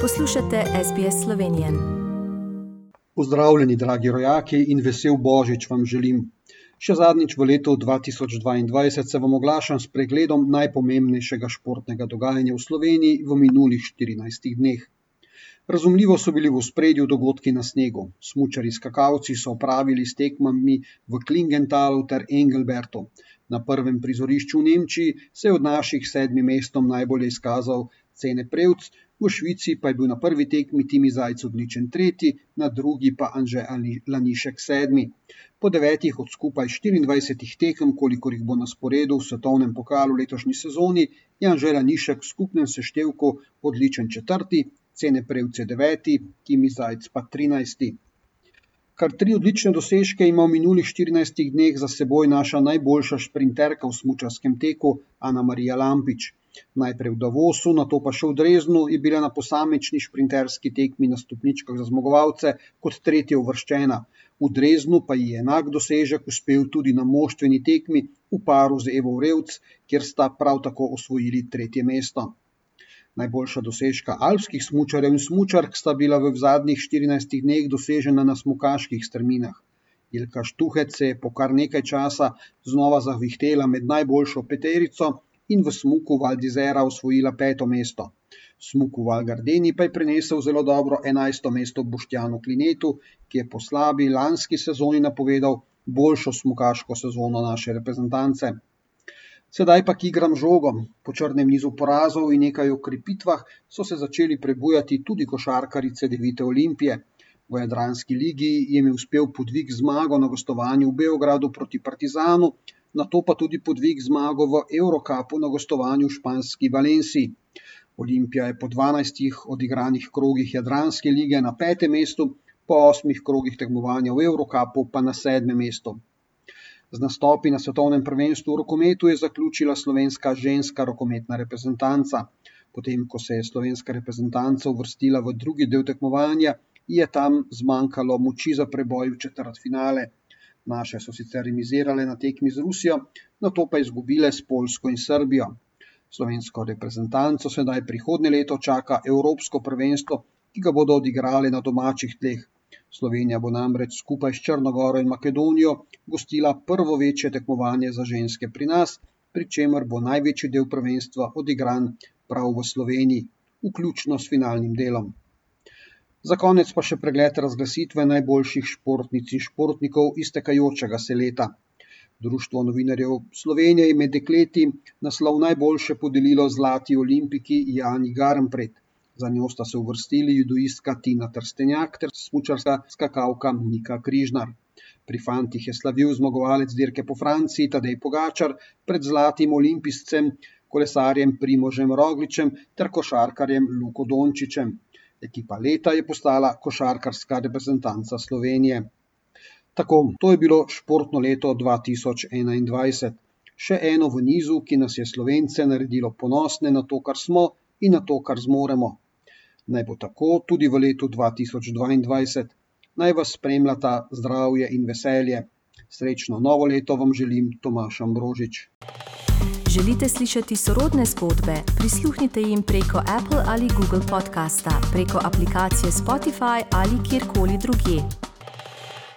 Poslušate SBS Slovenije. Pozdravljeni, dragi rojaki, in vesel božič vam želim. Še zadnjič v letu 2022 se vam oglašam s pregledom najpomembnejšega športnega dogajanja v Sloveniji v minulih 14 dneh. Razumljivo so bili v spredju dogodki na snegu. Smučari skakavci so opravili s tekmami v Klingentalu ter Engelbertu. Na prvem prizorišču v Nemčiji se je od naših sedmih mestom najbolje izkazal Cene Prevc, v Švici pa je bil na prvi tekmi Timi Zajc odličen tretji, na drugi pa Anže Lanišek sedmi. Po devetih od skupaj 24 tekem, kolikor jih bo na sporedu v svetovnem pokalu letošnji sezoni, je Anže Lanišek v skupnem seštevku odličen četrti, Cene Prevc je deveti, Timi Zajc pa trinajsti. Kar tri odlične dosežke ima v minulih 14 dneh za seboj naša najboljša šprinterka v smučarskem teku, Ana Marija Lampič. Najprej v Davosu, nato pa še v Dreznu, je bila na posamični šprinterski tekmi na stopničkah za zmagovalce kot tretja uvrščena. V Dreznu pa ji je enak dosežek uspel tudi na moštveni tekmi v paru z Evo Revc, kjer sta prav tako osvojili tretje mesto. Najboljša dosežka alpskih smučarjev in smučark sta bila v zadnjih 14 dneh dosežena na smukaških strminah. Ilka Štuhec se je po kar nekaj časa znova zavihtela med najboljšo peterico, in v smuku Valdizera osvojila peto mesto. Smuku Valgardeni pa je prinesel zelo dobro enajsto mesto Boštjanu Klinetu, ki je po slabi lanski sezoni napovedal boljšo smukaško sezono naše reprezentance. Sedaj pa k igram žogom. Po črnem nizu porazov in nekaj ukrepitvah so se začeli prebujati tudi košarkarice Devite Olimpije. V Jadranski ligi jim je uspel podvig zmago na gostovanju v Beogradu proti Partizanu, na to pa tudi podvig zmago v Eurokapu na gostovanju v španski Valenciji. Olimpija je po 12 odigranih krogih Jadranske lige na petem mestu, po osmih krogih tekmovanja v Eurokapu pa na sedmem mestu. Z nastopi na svetovnem prvenstvu v rokometu je zaključila slovenska ženska rokometna reprezentanca. Potem, ko se je slovenska reprezentanca uvrstila v drugi del tekmovanja, je tam zmanjkalo moči za preboj v četrt finale. Naše so sicer remizirale na tekmi z Rusijo, na to pa izgubile s Polsko in Srbijo. Slovensko reprezentanco sedaj prihodnje leto čaka Evropsko prvenstvo, ki ga bodo odigrali na domačih tleh. Slovenija bo namreč skupaj s Črnogoro in Makedonijo gostila prvo večje tekmovanje za ženske pri nas, pri čemer bo največji del prvenstva odigran prav v Sloveniji, vključno s finalnim delom. Za konec pa še pregled razglasitve najboljših športnic in športnikov iztekajočega se leta. Društvo novinarjev Slovenije je med dekleti naslov najboljše podelilo zlati olimpiki Jani Garmpret. Za njo sta se uvrstili judoistka Tina Trstenjak ter smučarska skakavka Nika Križnar. Pri fantih je slavil zmagovalec dirke po Franciji Tadej Pogačar pred zlatim olimpijscem, kolesarjem Primožem Rogličem ter košarkarjem Luko Dončičem. Ekipa leta je postala košarkarska reprezentanca Slovenije. Tako, to je bilo športno leto 2021. Še eno v nizu, ki nas je slovence naredilo ponosne na to, kar smo in na to, kar zmoremo. Naj bo tako tudi v letu 2022. Naj vas spremljata zdravje in veselje. Srečno novo leto vam želim, Tomaš Ambrožič. Želite slišati sorodne zgodbe? Prisluhnite jim preko Apple ali Google podcasta, preko aplikacije Spotify ali kjerkoli drugje.